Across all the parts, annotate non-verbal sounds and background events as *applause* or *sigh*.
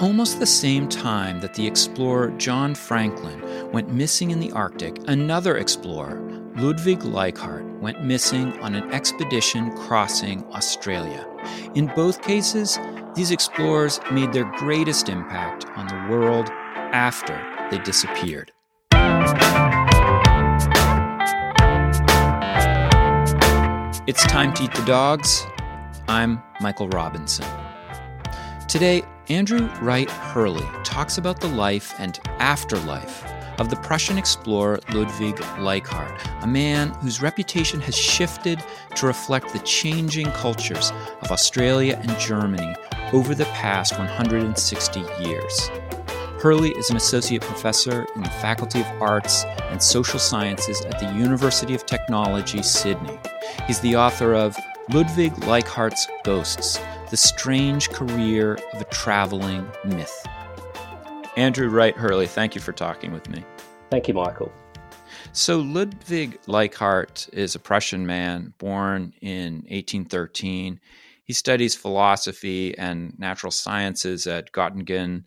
almost the same time that the explorer John Franklin went missing in the Arctic, another explorer, Ludwig Leichhardt, went missing on an expedition crossing Australia. In both cases, these explorers made their greatest impact on the world after they disappeared. It's time to eat the dogs. I'm Michael Robinson. Today, Andrew Wright Hurley talks about the life and afterlife of the Prussian explorer Ludwig Leichhardt, a man whose reputation has shifted to reflect the changing cultures of Australia and Germany over the past 160 years. Hurley is an associate professor in the Faculty of Arts and Social Sciences at the University of Technology, Sydney. He's the author of Ludwig Leichhardt's Ghosts The Strange Career of a Traveling Myth. Andrew Wright Hurley, thank you for talking with me. Thank you, Michael. So, Ludwig Leichhardt is a Prussian man born in 1813. He studies philosophy and natural sciences at Göttingen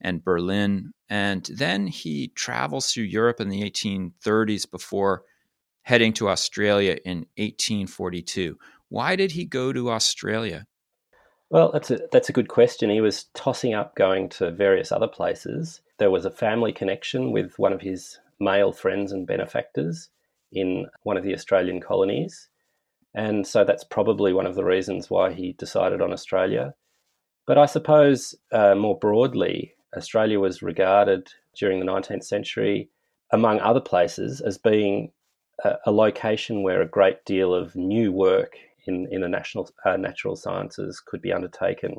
and Berlin. And then he travels through Europe in the 1830s before heading to Australia in 1842. Why did he go to Australia? Well, that's a that's a good question. He was tossing up going to various other places. There was a family connection with one of his male friends and benefactors in one of the Australian colonies. And so that's probably one of the reasons why he decided on Australia. But I suppose uh, more broadly, Australia was regarded during the 19th century, among other places, as being a, a location where a great deal of new work in, in the national, uh, natural sciences could be undertaken.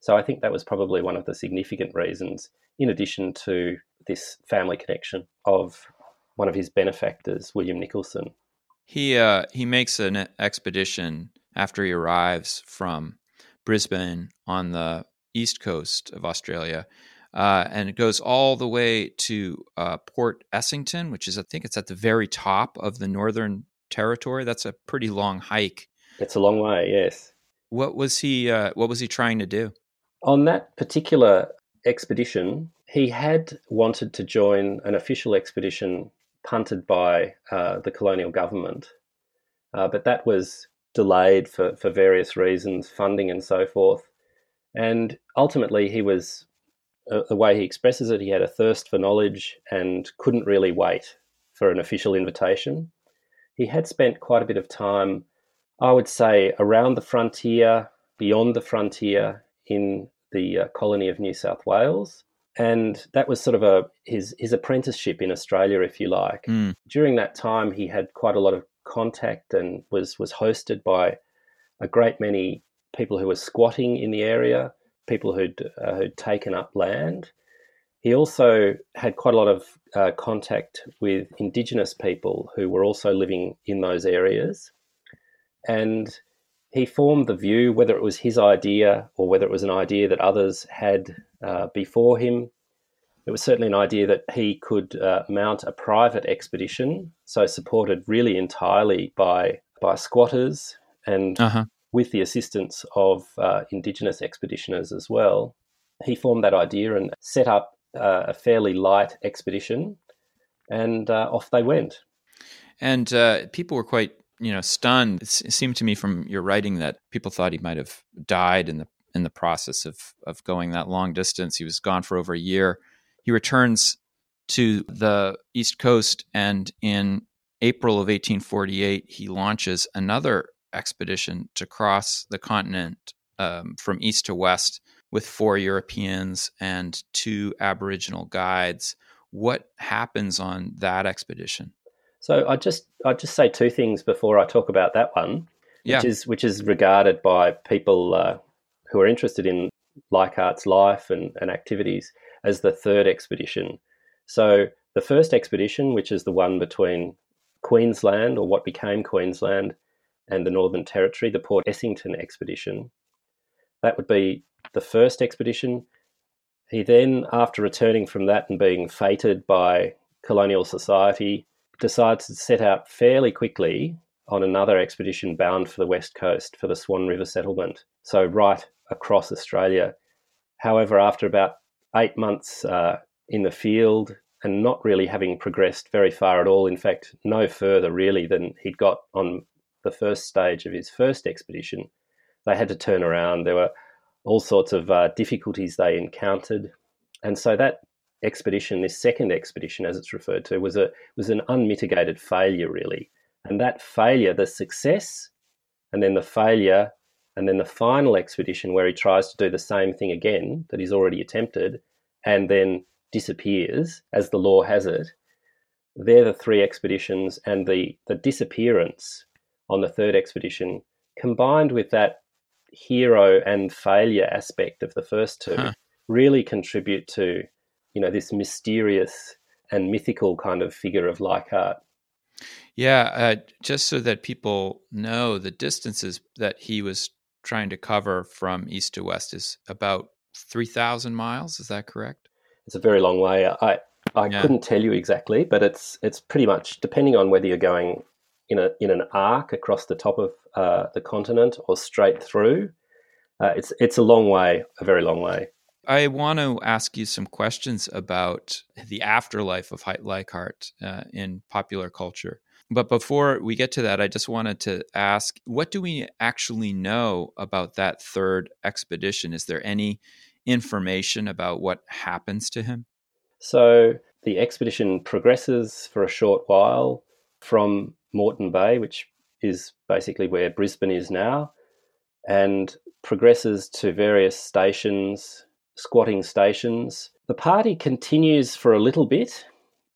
So I think that was probably one of the significant reasons, in addition to this family connection of one of his benefactors, William Nicholson. He uh, he makes an expedition after he arrives from Brisbane on the east coast of Australia, uh, and it goes all the way to uh, Port Essington, which is I think it's at the very top of the Northern Territory. That's a pretty long hike it's a long way, yes. What was he? Uh, what was he trying to do? On that particular expedition, he had wanted to join an official expedition punted by uh, the colonial government, uh, but that was delayed for, for various reasons, funding and so forth. And ultimately, he was, uh, the way he expresses it, he had a thirst for knowledge and couldn't really wait for an official invitation. He had spent quite a bit of time I would say around the frontier, beyond the frontier in the uh, colony of New South Wales. And that was sort of a his his apprenticeship in Australia, if you like. Mm. During that time, he had quite a lot of contact and was was hosted by a great many people who were squatting in the area, people who'd uh, who'd taken up land. He also had quite a lot of uh, contact with Indigenous people who were also living in those areas and he formed the view, whether it was his idea or whether it was an idea that others had uh, before him. It was certainly an idea that he could uh, mount a private expedition, so supported really entirely by by squatters and uh-huh. with the assistance of uh, indigenous expeditioners as well. He formed that idea and set up uh, a fairly light expedition, and uh, off they went. And uh, people were quite you know, stunned. It seemed to me from your writing that people thought he might have died in the in the process of of going that long distance. He was gone for over a year. He returns to the East Coast, and in April of 1848, he launches another expedition to cross the continent um, from east to west with four Europeans and two Aboriginal guides. What happens on that expedition? So I just I just say two things before I talk about that one, yeah. which is which is regarded by people uh, who are interested in Leichhardt's life and, and activities as the third expedition. So the first expedition, which is the one between Queensland or what became Queensland and the Northern Territory, the Port Essington expedition, that would be the first expedition. He then, after returning from that and being feted by colonial society, decides to set out fairly quickly on another expedition bound for the west coast for the Swan River settlement, so right across Australia. However, after about eight months uh, in the field and not really having progressed very far at all. In fact, no further really than he'd got on the first stage of his first expedition. They had to turn around. There were all sorts of uh, difficulties they encountered. And so that expedition, this second expedition, as it's referred to, was a was an unmitigated failure, really. And that failure, the success, and then the failure, and then the final expedition where he tries to do the same thing again that he's already attempted, and then disappears, as the lore has it. They're the three expeditions, and the the disappearance on the third expedition, combined with that hero and failure aspect of the first two, huh. really contribute to you know this mysterious and mythical kind of figure of Leichhardt. Yeah, uh, just so that people know, the distances that he was trying to cover from east to west is about three thousand miles. Is that correct? It's a very long way. I I yeah. couldn't tell you exactly, but it's it's pretty much depending on whether you're going in a in an arc across the top of uh, the continent or straight through. Uh, it's it's a long way, a very long way. I want to ask you some questions about the afterlife of Leichhardt uh, in popular culture. But before we get to that, I just wanted to ask what do we actually know about that third expedition? Is there any information about what happens to him? So the expedition progresses for a short while from Moreton Bay, which is basically where Brisbane is now, and progresses to various stations squatting stations. The party continues for a little bit,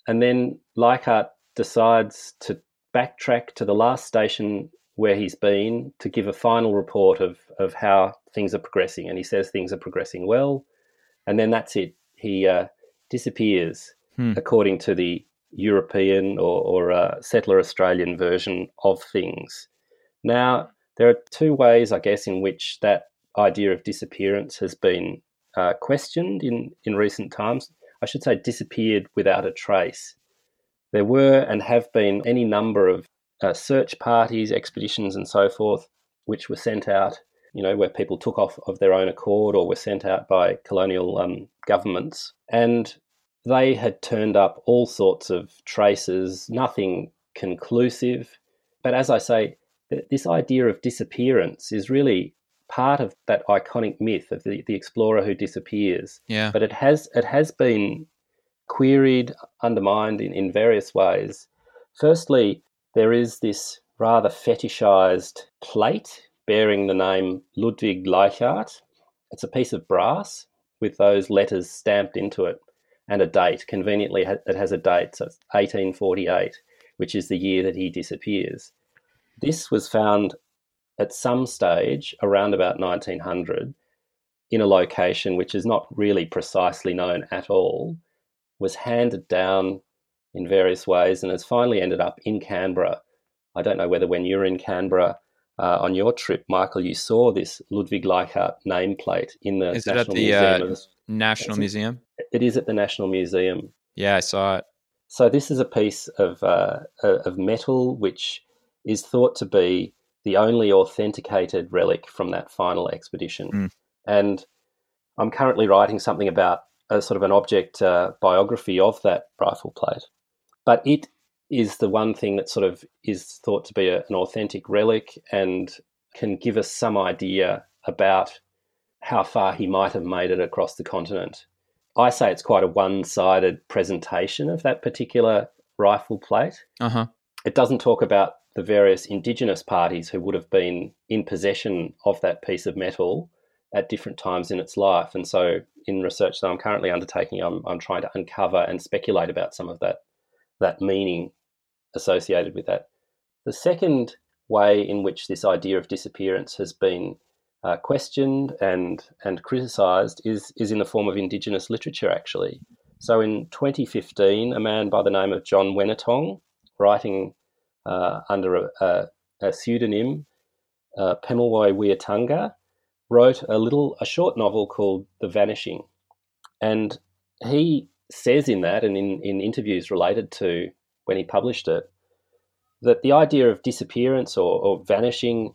and then Leichhardt decides to backtrack to the last station where he's been to give a final report of, of how things are progressing. And he says things are progressing well, and then that's it. He uh, disappears hmm. according to the European or, or uh, settler Australian version of things. Now, there are two ways, I guess, in which that idea of disappearance has been uh, questioned in, in recent times. I should say disappeared without a trace. There were and have been any number of uh, search parties, expeditions, and so forth, which were sent out, you know, where people took off of their own accord or were sent out by colonial um, governments. And they had turned up all sorts of traces, nothing conclusive. But as I say, this idea of disappearance is really part of that iconic myth of the, the explorer who disappears. Yeah. But it has it has been queried, undermined in, in various ways. Firstly, there is this rather fetishized plate bearing the name Ludwig Leichhardt. It's a piece of brass with those letters stamped into it and a date. Conveniently, it has a date, so it's 1848, which is the year that he disappears. This was found at some stage around about 1900 in a location which is not really precisely known at all, was handed down in various ways and has finally ended up in Canberra. I don't know whether when you were in Canberra uh, on your trip, Michael, you saw this Ludwig Leichhardt nameplate in the is National the, Museum. Uh, National Museum? It is at the National Museum. Yeah, I saw it. So this is a piece of uh, of metal which is thought to be the only authenticated relic from that final expedition. Mm. And I'm currently writing something about a sort of an object uh, biography of that rifle plate. But it is the one thing that sort of is thought to be a, an authentic relic and can give us some idea about how far he might have made it across the continent. I say it's quite a one sided presentation of that particular rifle plate. Uh-huh. It doesn't talk about the various indigenous parties who would have been in possession of that piece of metal at different times in its life. And so, in research that I'm currently undertaking, I'm, I'm trying to uncover and speculate about some of that that meaning associated with that. The second way in which this idea of disappearance has been uh, questioned and and criticised is is in the form of Indigenous literature. Actually, so in 2015, a man by the name of John Wenatong, writing uh, under a, a, a pseudonym, uh, Pemulwuy Wiyatanga, wrote a little, a short novel called The Vanishing. And he says in that, and in, in interviews related to when he published it, that the idea of disappearance or, or vanishing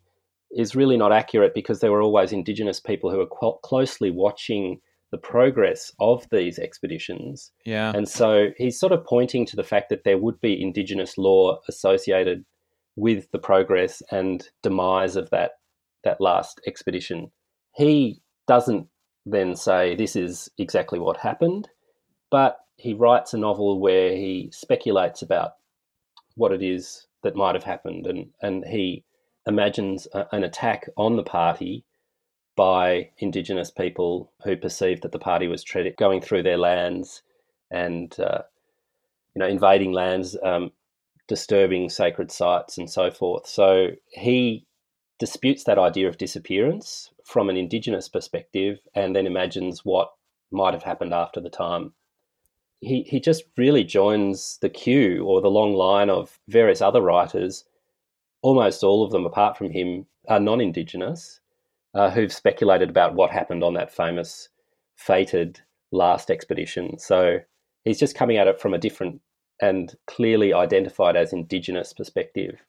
is really not accurate because there were always Indigenous people who were closely watching the progress of these expeditions. Yeah. And so he's sort of pointing to the fact that there would be indigenous law associated with the progress and demise of that that last expedition. He doesn't then say this is exactly what happened, but he writes a novel where he speculates about what it is that might have happened and, and he imagines a, an attack on the party by indigenous people who perceived that the party was going through their lands and uh, you know invading lands, um, disturbing sacred sites, and so forth. So he disputes that idea of disappearance from an indigenous perspective, and then imagines what might have happened after the time. He he just really joins the queue or the long line of various other writers. Almost all of them, apart from him, are non-indigenous uh, who've speculated about what happened on that famous, fated last expedition. So he's just coming at it from a different and clearly identified as indigenous perspective.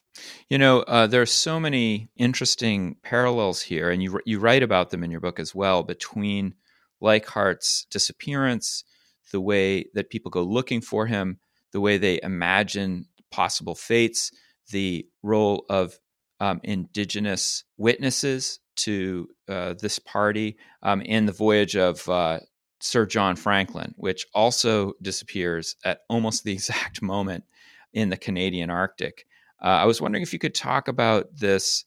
You know, uh, there are so many interesting parallels here, and you you write about them in your book as well between Leichhardt's disappearance, the way that people go looking for him, the way they imagine possible fates, the role of um, indigenous witnesses to uh, this party um, in the voyage of uh, Sir John Franklin, which also disappears at almost the *laughs* exact moment in the Canadian Arctic. Uh, I was wondering if you could talk about this.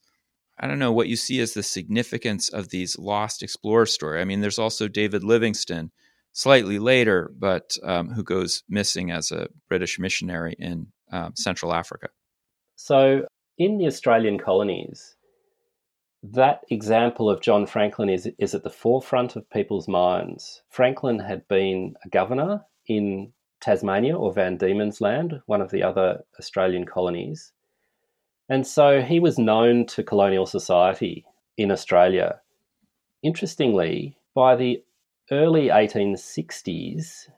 I don't know what you see as the significance of these lost explorer story. I mean, there's also David Livingstone, slightly later, but um, who goes missing as a British missionary in um, Central Africa. So, in the Australian colonies, that example of John Franklin is, is at the forefront of people's minds. Franklin had been a governor in Tasmania or Van Diemen's Land, one of the other Australian colonies. And so he was known to colonial society in Australia. Interestingly, by the early 1860s,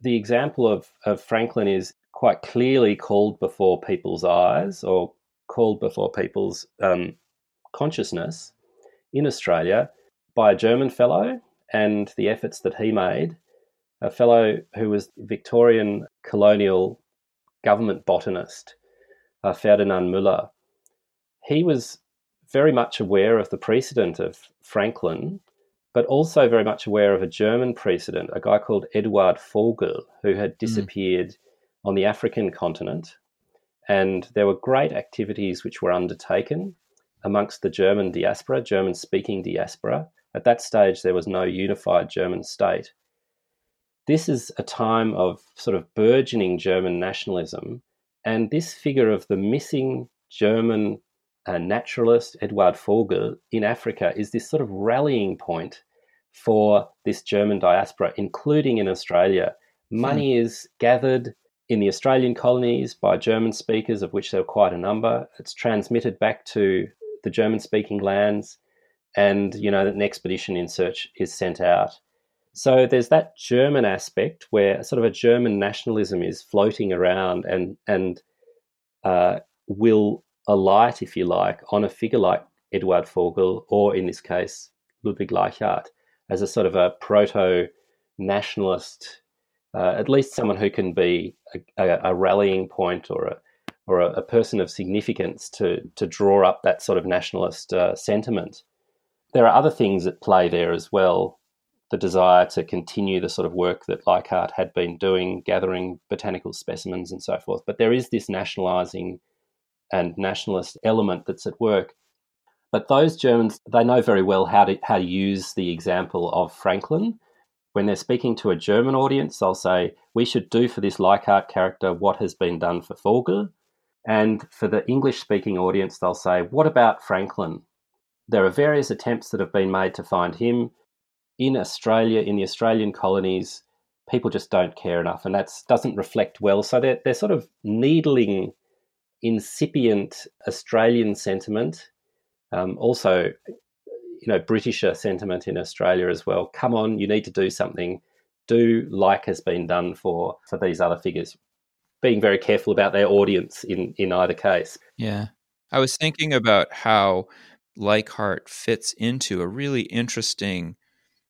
the example of, of Franklin is quite clearly called before people's eyes or called before people's um, consciousness in Australia by a German fellow and the efforts that he made, a fellow who was Victorian colonial government botanist, uh, Ferdinand Müller. He was very much aware of the precedent of Franklin, but also very much aware of a German precedent, a guy called Eduard Vogel, who had hmm. disappeared mm. on the African continent. And there were great activities which were undertaken amongst the German diaspora, German speaking diaspora. At that stage, there was no unified German state. This is a time of sort of burgeoning German nationalism, and this figure of the missing German uh, naturalist, Eduard Vogel, in Africa is this sort of rallying point for this German diaspora, including in Australia. Money hmm. is gathered in the Australian colonies by German speakers, of which there are quite a number. It's transmitted back to the German speaking lands, and you know an expedition in search is sent out. So there's that German aspect where sort of a German nationalism is floating around and and uh, will alight, if you like, on a figure like Eduard Vogel, or in this case Ludwig Leichhardt, as a sort of a proto nationalist, uh, at least someone who can be a, a, a rallying point or a, or a, a, person of significance to to draw up that sort of nationalist uh, sentiment. There are other things at play there as well. The desire to continue the sort of work that Leichhardt had been doing, gathering botanical specimens and so forth. But there is this nationalising and nationalist element that's at work. But those Germans, they know very well how to how to use the example of Franklin. When they're speaking to a German audience, they'll say, "We should do for this Leichhardt character what has been done for Vogel." And for the English speaking audience, they'll say, What about Franklin? There are various attempts that have been made to find him. In Australia, in the Australian colonies, people just don't care enough, and that doesn't reflect well. So they're, they're sort of needling incipient Australian sentiment, um, also, you know, Britisher sentiment in Australia as well. Come on, you need to do something. Do like has been done for for these other figures being very careful about their audience in in either case. Yeah. I was thinking about how Leichhardt fits into a really interesting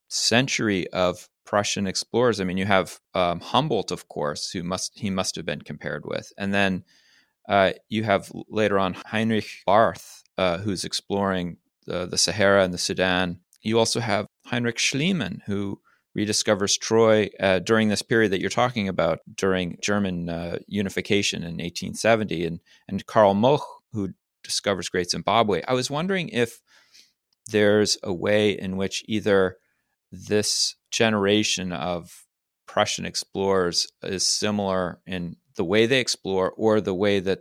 century of Prussian explorers. I mean, you have um, Humboldt, of course, who must he must have been compared with, and then uh, you have later on Heinrich Barth, uh, who's exploring the, the Sahara and the Sudan. You also have Heinrich Schliemann, who rediscovers Troy uh, during this period that you're talking about, during German uh, unification in 1870, and and Karl Mauch, who discovers Great Zimbabwe. I was wondering if there's a way in which either this generation of Prussian explorers is similar in the way they explore or the way that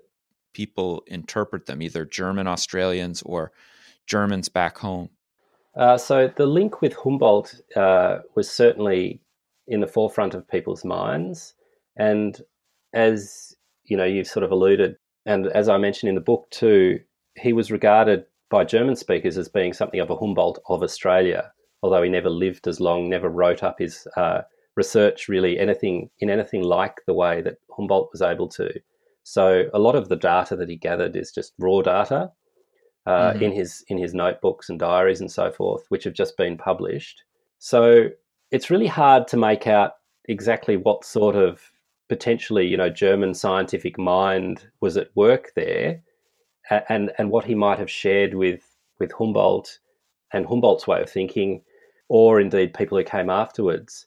people interpret them, either German Australians or Germans back home. Uh, so the link with Humboldt uh, was certainly in the forefront of people's minds, and as you know, you've sort of alluded, and as I mentioned in the book too, he was regarded by German speakers as being something of a Humboldt of Australia, although he never lived as long, never wrote up his uh, research really anything in anything like the way that Humboldt was able to. So a lot of the data that he gathered is just raw data uh, mm-hmm. in his in his notebooks and diaries and so forth, which have just been published. So it's really hard to make out exactly what sort of potentially you know German scientific mind was at work there and and what he might have shared with with Humboldt and Humboldt's way of thinking, or indeed people who came afterwards.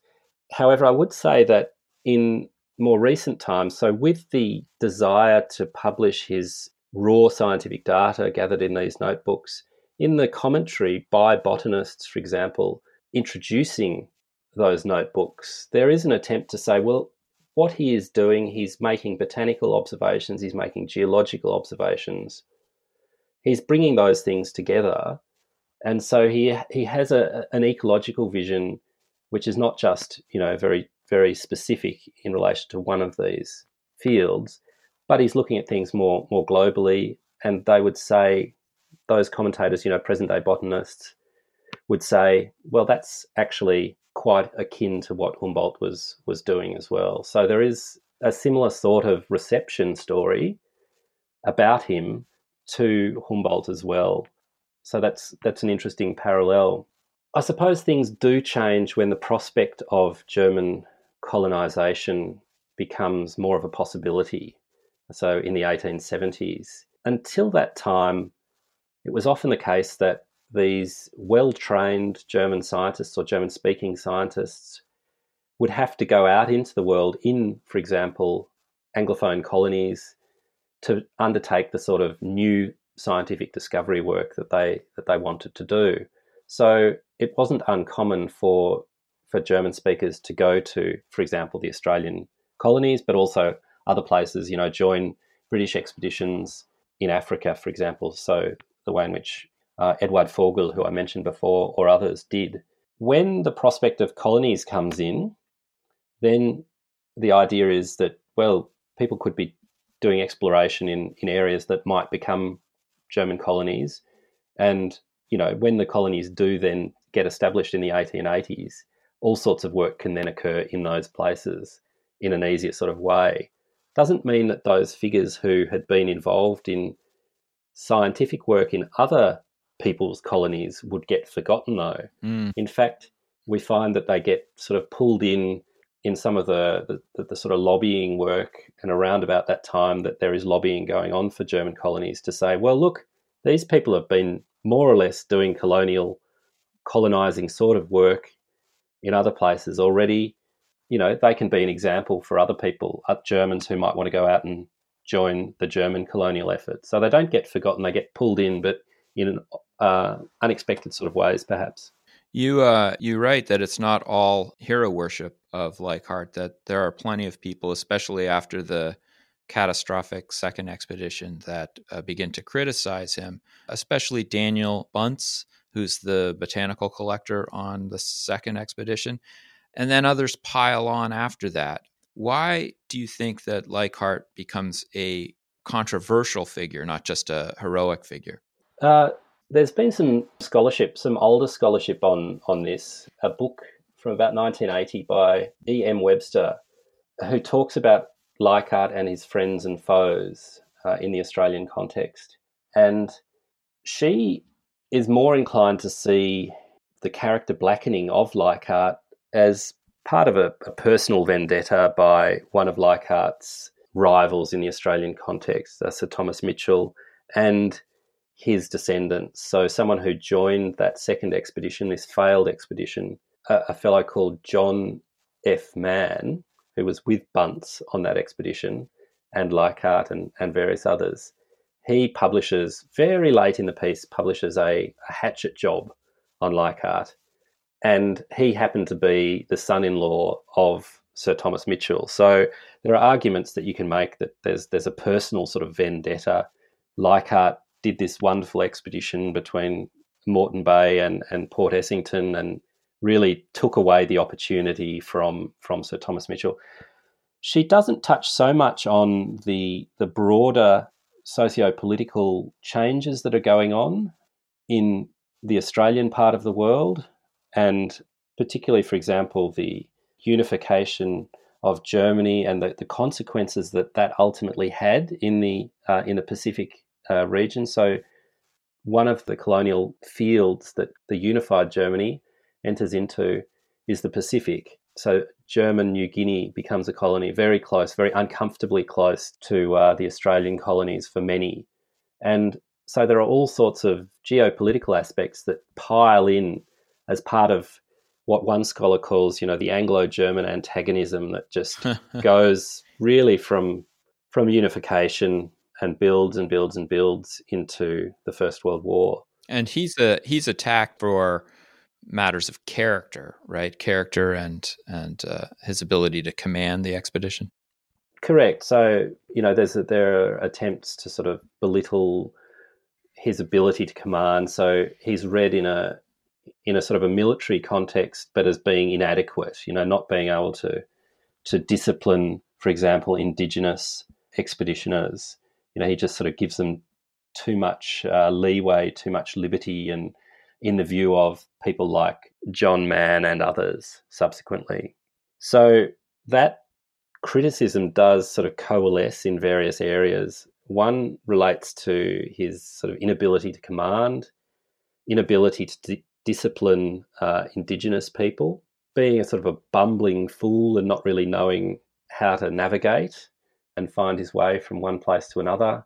However, I would say that in more recent times, so with the desire to publish his raw scientific data gathered in these notebooks, in the commentary by botanists, for example, introducing those notebooks, there is an attempt to say, well, what he is doing, he's making botanical observations, he's making geological observations, he's bringing those things together, and so he he has a, an ecological vision, which is not just you know very very specific in relation to one of these fields, but he's looking at things more more globally. And they would say those commentators, you know, present day botanists, would say, well, that's actually quite akin to what Humboldt was was doing as well. So there is a similar sort of reception story about him to Humboldt as well. So that's that's an interesting parallel. I suppose things do change when the prospect of German colonization becomes more of a possibility. So in the 1870s. Until that time, it was often the case that these well trained German scientists or German speaking scientists would have to go out into the world in, for example, Anglophone colonies to undertake the sort of new scientific discovery work that they that they wanted to do. So it wasn't uncommon for for German speakers to go to, for example, the Australian colonies, but also other places. You know, join British expeditions in Africa, for example. So the way in which uh, Eduard Vogel, who I mentioned before, or others did. When the prospect of colonies comes in, then the idea is that well, people could be doing exploration in, in areas that might become German colonies. And, you know, when the colonies do then get established in the 1880s, all sorts of work can then occur in those places in an easier sort of way. Doesn't mean that those figures who had been involved in scientific work in other people's colonies would get forgotten, though. Mm. In fact, we find that they get sort of pulled in in some of the, the, the, sort of lobbying work and around about that time that there is lobbying going on for German colonies to say, well, look, these people have been more or less doing colonial, colonizing sort of work in other places already. You know, they can be an example for other people, uh, Germans who might want to go out and join the German colonial effort. So they don't get forgotten, they get pulled in, but in uh, unexpected sort of ways, perhaps. You uh, you write that it's not all hero worship of Leichhardt. That there are plenty of people, especially after the catastrophic second expedition, that uh, begin to criticize him. Especially Daniel Bunce, who's the botanical collector on the second expedition, and then others pile on after that. Why do you think that Leichhardt becomes a controversial figure, not just a heroic figure? Uh, there's been some scholarship, some older scholarship on on this. A book from about 1980 by E. M. Webster, who talks about Leichhardt and his friends and foes uh, in the Australian context, and she is more inclined to see the character blackening of Leichhardt as part of a, a personal vendetta by one of Leichhardt's rivals in the Australian context, uh, Sir Thomas Mitchell, and his descendants. So, someone who joined that second expedition, this failed expedition, a, a fellow called John F. Mann, who was with Bunce on that expedition, and Leichhardt and, and various others. He publishes, very late in the piece, publishes a, a hatchet job on Leichhardt. And he happened to be the son in law of Sir Thomas Mitchell. So there are arguments that you can make that there's there's a personal sort of vendetta. Leichhardt did this wonderful expedition between Moreton Bay and, and Port Essington and really took away the opportunity from from Sir Thomas Mitchell. She doesn't touch so much on the the broader socio-political changes that are going on in the Australian part of the world, and particularly, for example, the unification of Germany and the, the consequences that that ultimately had in the uh, in the Pacific uh, region. So, one of the colonial fields that the unified Germany enters into is the Pacific. So, German New Guinea becomes a colony very close, very uncomfortably close to uh, the Australian colonies for many. And so, there are all sorts of geopolitical aspects that pile in as part of what one scholar calls, you know, the Anglo-German antagonism that just *laughs* goes really from from unification and builds and builds and builds into the First World War. And he's a he's attacked for matters of character, right? Character and and uh, his ability to command the expedition. Correct. So you know, there's a, there are attempts to sort of belittle his ability to command. So he's read in a in a sort of a military context, but as being inadequate. You know, not being able to to discipline, for example, indigenous expeditioners. You know, he just sort of gives them too much uh, leeway, too much liberty, and in the view of people like John Mann and others subsequently. So that criticism does sort of coalesce in various areas. One relates to his sort of inability to command, inability to discipline uh, Indigenous people, being a sort of a bumbling fool and not really knowing how to navigate and find his way from one place to another.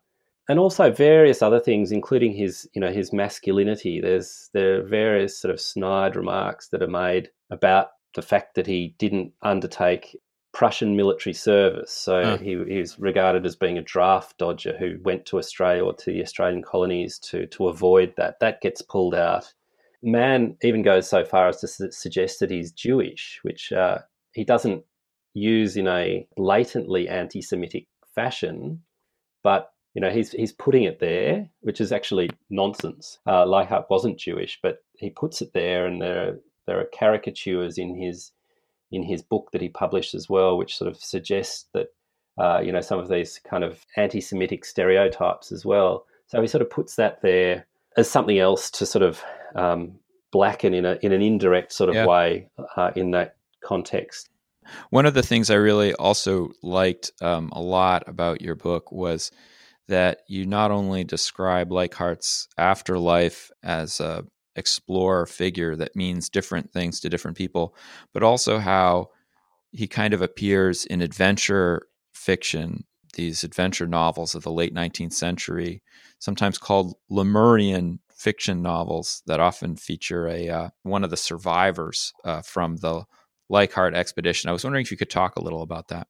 And also various other things, including his, you know, his masculinity. There's there are various sort of snide remarks that are made about the fact that he didn't undertake Prussian military service. So he, he, was regarded as being a draft dodger who went to Australia or to the Australian colonies to to avoid that. That gets pulled out. Mann even goes so far as to su- suggest that he's Jewish, which uh, he doesn't use in a blatantly anti-Semitic fashion, but you know he's he's putting it there, which is actually nonsense. Uh, Leichhardt wasn't Jewish, but he puts it there, and there are, there are caricatures in his in his book that he published as well, which sort of suggests that uh, you know some of these kind of anti-Semitic stereotypes as well. So he sort of puts that there as something else to sort of um, blacken in a in an indirect sort of yeah. way uh, in that context. One of the things I really also liked um, a lot about your book was that you not only describe Leichhardt's afterlife as a explorer figure that means different things to different people, but also how he kind of appears in adventure fiction, these adventure novels of the late 19th century, sometimes called Lemurian fiction novels that often feature a uh, one of the survivors uh, from the Leichhardt expedition. I was wondering if you could talk a little about that.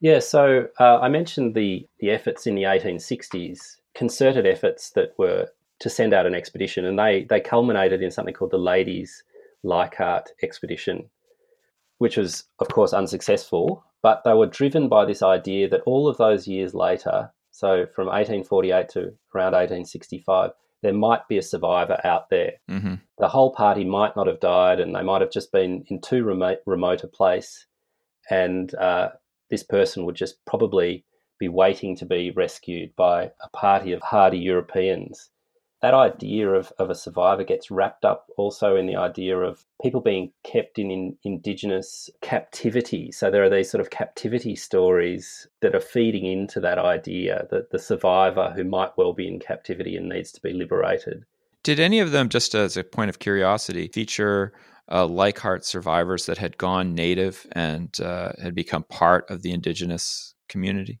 Yeah, so uh, I mentioned the the efforts in the 1860s, concerted efforts that were to send out an expedition, and they they culminated in something called the Ladies Leichhardt expedition, which was of course unsuccessful. But they were driven by this idea that all of those years later, so from 1848 to around 1865, there might be a survivor out there. Mm-hmm. The whole party might not have died, and they might have just been in too remote, remote a place, and uh, this person would just probably be waiting to be rescued by a party of hardy Europeans that idea of, of a survivor gets wrapped up also in the idea of people being kept in, in indigenous captivity. So there are these sort of captivity stories that are feeding into that idea that the survivor who might well be in captivity and needs to be liberated. Did any of them, just as a point of curiosity, feature uh, Leichhardt survivors that had gone native and uh, had become part of the indigenous community?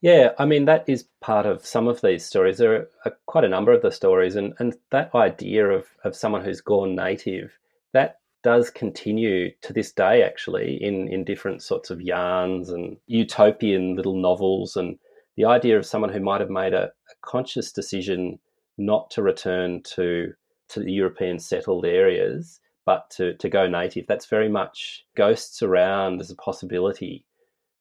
Yeah, I mean that is part of some of these stories. There are uh, quite a number of the stories, and, and that idea of, of someone who's gone native that does continue to this day, actually, in in different sorts of yarns and utopian little novels, and the idea of someone who might have made a, a conscious decision not to return to to the European settled areas, but to to go native. That's very much ghosts around as a possibility,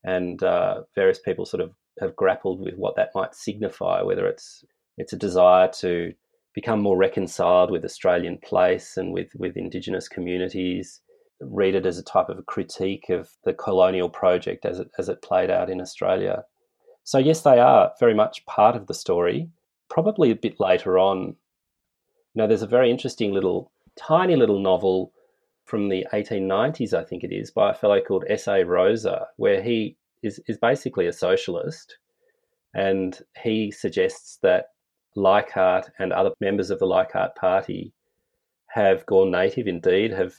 and uh, various people sort of have grappled with what that might signify, whether it's it's a desire to become more reconciled with Australian place and with, with Indigenous communities, read it as a type of a critique of the colonial project as it, as it played out in Australia. So, yes, they are very much part of the story. Probably a bit later on, know, there's a very interesting little, tiny little novel from the 1890s, I think it is, by a fellow called S.A. Rosa, where he is, is basically a socialist. And he suggests that Leichhardt and other members of the Leichhardt Party have gone native indeed, have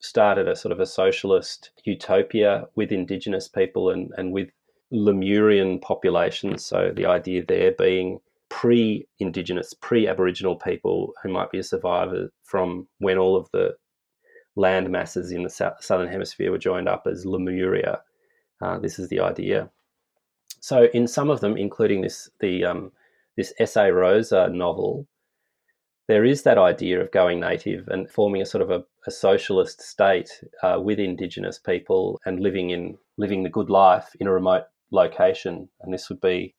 started a sort of a socialist utopia with Indigenous people and, and with Lemurian populations. So the idea there being pre Indigenous, pre Aboriginal people who might be a survivor from when all of the land masses in the southern hemisphere were joined up as Lemuria. Uh, this is the idea. So in some of them, including this the um, this S.A. Rosa novel, there is that idea of going native and forming a sort of a, a socialist state uh, with Indigenous people and living in living the good life in a remote location. And this would be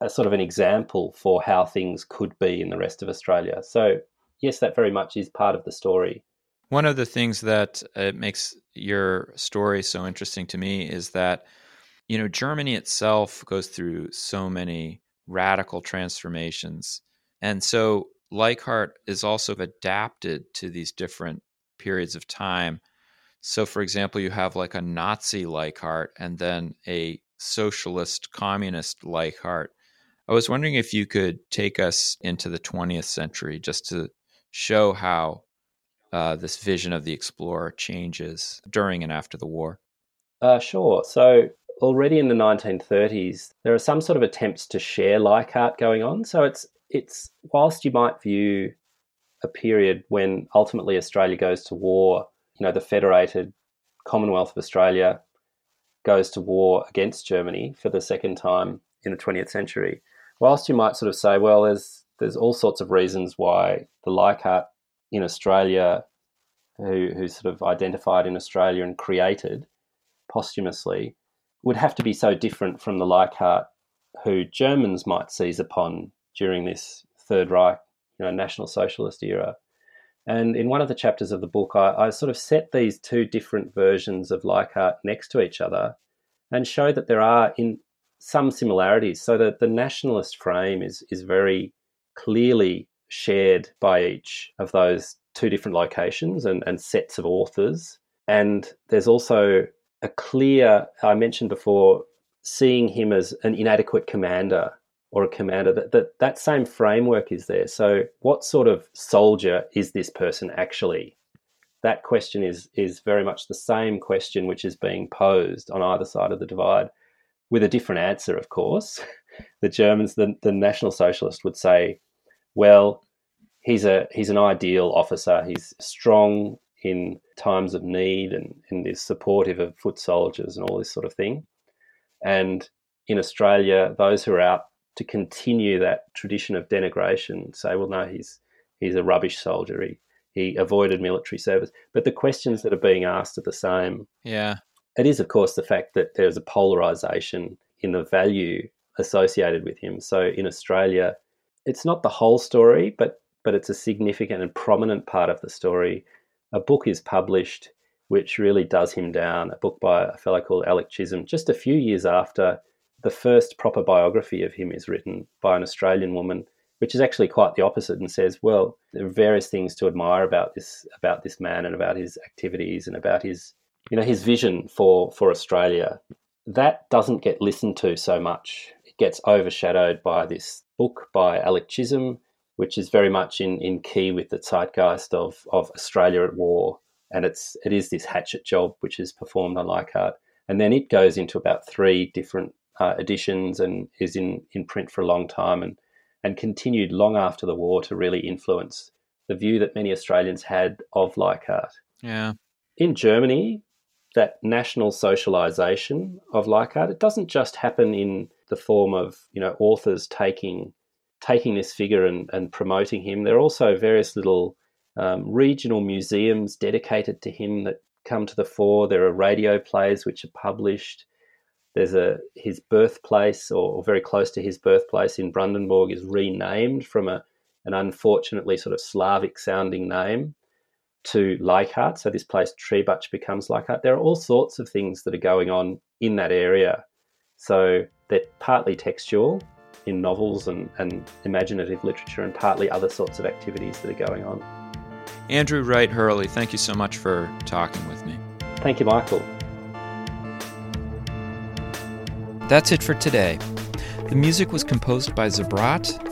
a sort of an example for how things could be in the rest of Australia. So yes, that very much is part of the story. One of the things that uh, makes your story so interesting to me is that you know Germany itself goes through so many radical transformations, and so Leichhardt is also adapted to these different periods of time. So, for example, you have like a Nazi Leichhardt and then a socialist communist Leichhardt. I was wondering if you could take us into the 20th century just to show how uh, this vision of the explorer changes during and after the war? Uh, sure. So already in the 1930s, there are some sort of attempts to share Leichhardt going on. So it's it's whilst you might view a period when ultimately Australia goes to war, you know, the federated Commonwealth of Australia goes to war against Germany for the second time in the 20th century. Whilst you might sort of say, well, there's there's all sorts of reasons why the Leichhardt in Australia who, who sort of identified in Australia and created posthumously would have to be so different from the Leichhardt who Germans might seize upon during this Third Reich, you know, National Socialist era. And in one of the chapters of the book, I, I sort of set these two different versions of Leichhardt next to each other and show that there are in some similarities. So that the nationalist frame is is very clearly shared by each of those two different locations and, and sets of authors. And there's also a clear, I mentioned before, seeing him as an inadequate commander or a commander that, that that same framework is there. So what sort of soldier is this person actually? That question is is very much the same question which is being posed on either side of the divide with a different answer of course. *laughs* The germans the, the national socialist would say well, he's a he's an ideal officer. He's strong in times of need and, and is supportive of foot soldiers and all this sort of thing. And in Australia, those who are out to continue that tradition of denigration say, well, no, he's he's a rubbish soldier. He he avoided military service. But the questions that are being asked are the same. Yeah. It is, of course, the fact that there's a polarization in the value associated with him. So in Australia, it's not the whole story, but but it's a significant and prominent part of the story. A book is published which really does him down. A book by a fellow called Alec Chisholm, just a few years after the first proper biography of him is written by an Australian woman, which is actually quite the opposite and says, well, there are various things to admire about this about this man and about his activities and about his you know his vision for for Australia. That doesn't get listened to so much. Gets overshadowed by this book by Alec Chisholm, which is very much in, in key with the zeitgeist of, of Australia at war. And it's it is this hatchet job which is performed on Leichhardt. And then it goes into about three different uh, editions and is in, in print for a long time and, and continued long after the war to really influence the view that many Australians had of Leichhardt. Yeah. In Germany, that national socialization of Leichhardt, it doesn't just happen in the form of, you know, authors taking taking this figure and, and promoting him. There are also various little um, regional museums dedicated to him that come to the fore. There are radio plays which are published. There's a his birthplace, or, or very close to his birthplace in Brandenburg, is renamed from a an unfortunately sort of Slavic sounding name to Leichhardt. So this place Trebatsch becomes Leichhardt. There are all sorts of things that are going on in that area. So they're partly textual in novels and, and imaginative literature and partly other sorts of activities that are going on. Andrew Wright Hurley, thank you so much for talking with me. Thank you, Michael. That's it for today. The music was composed by Zabrat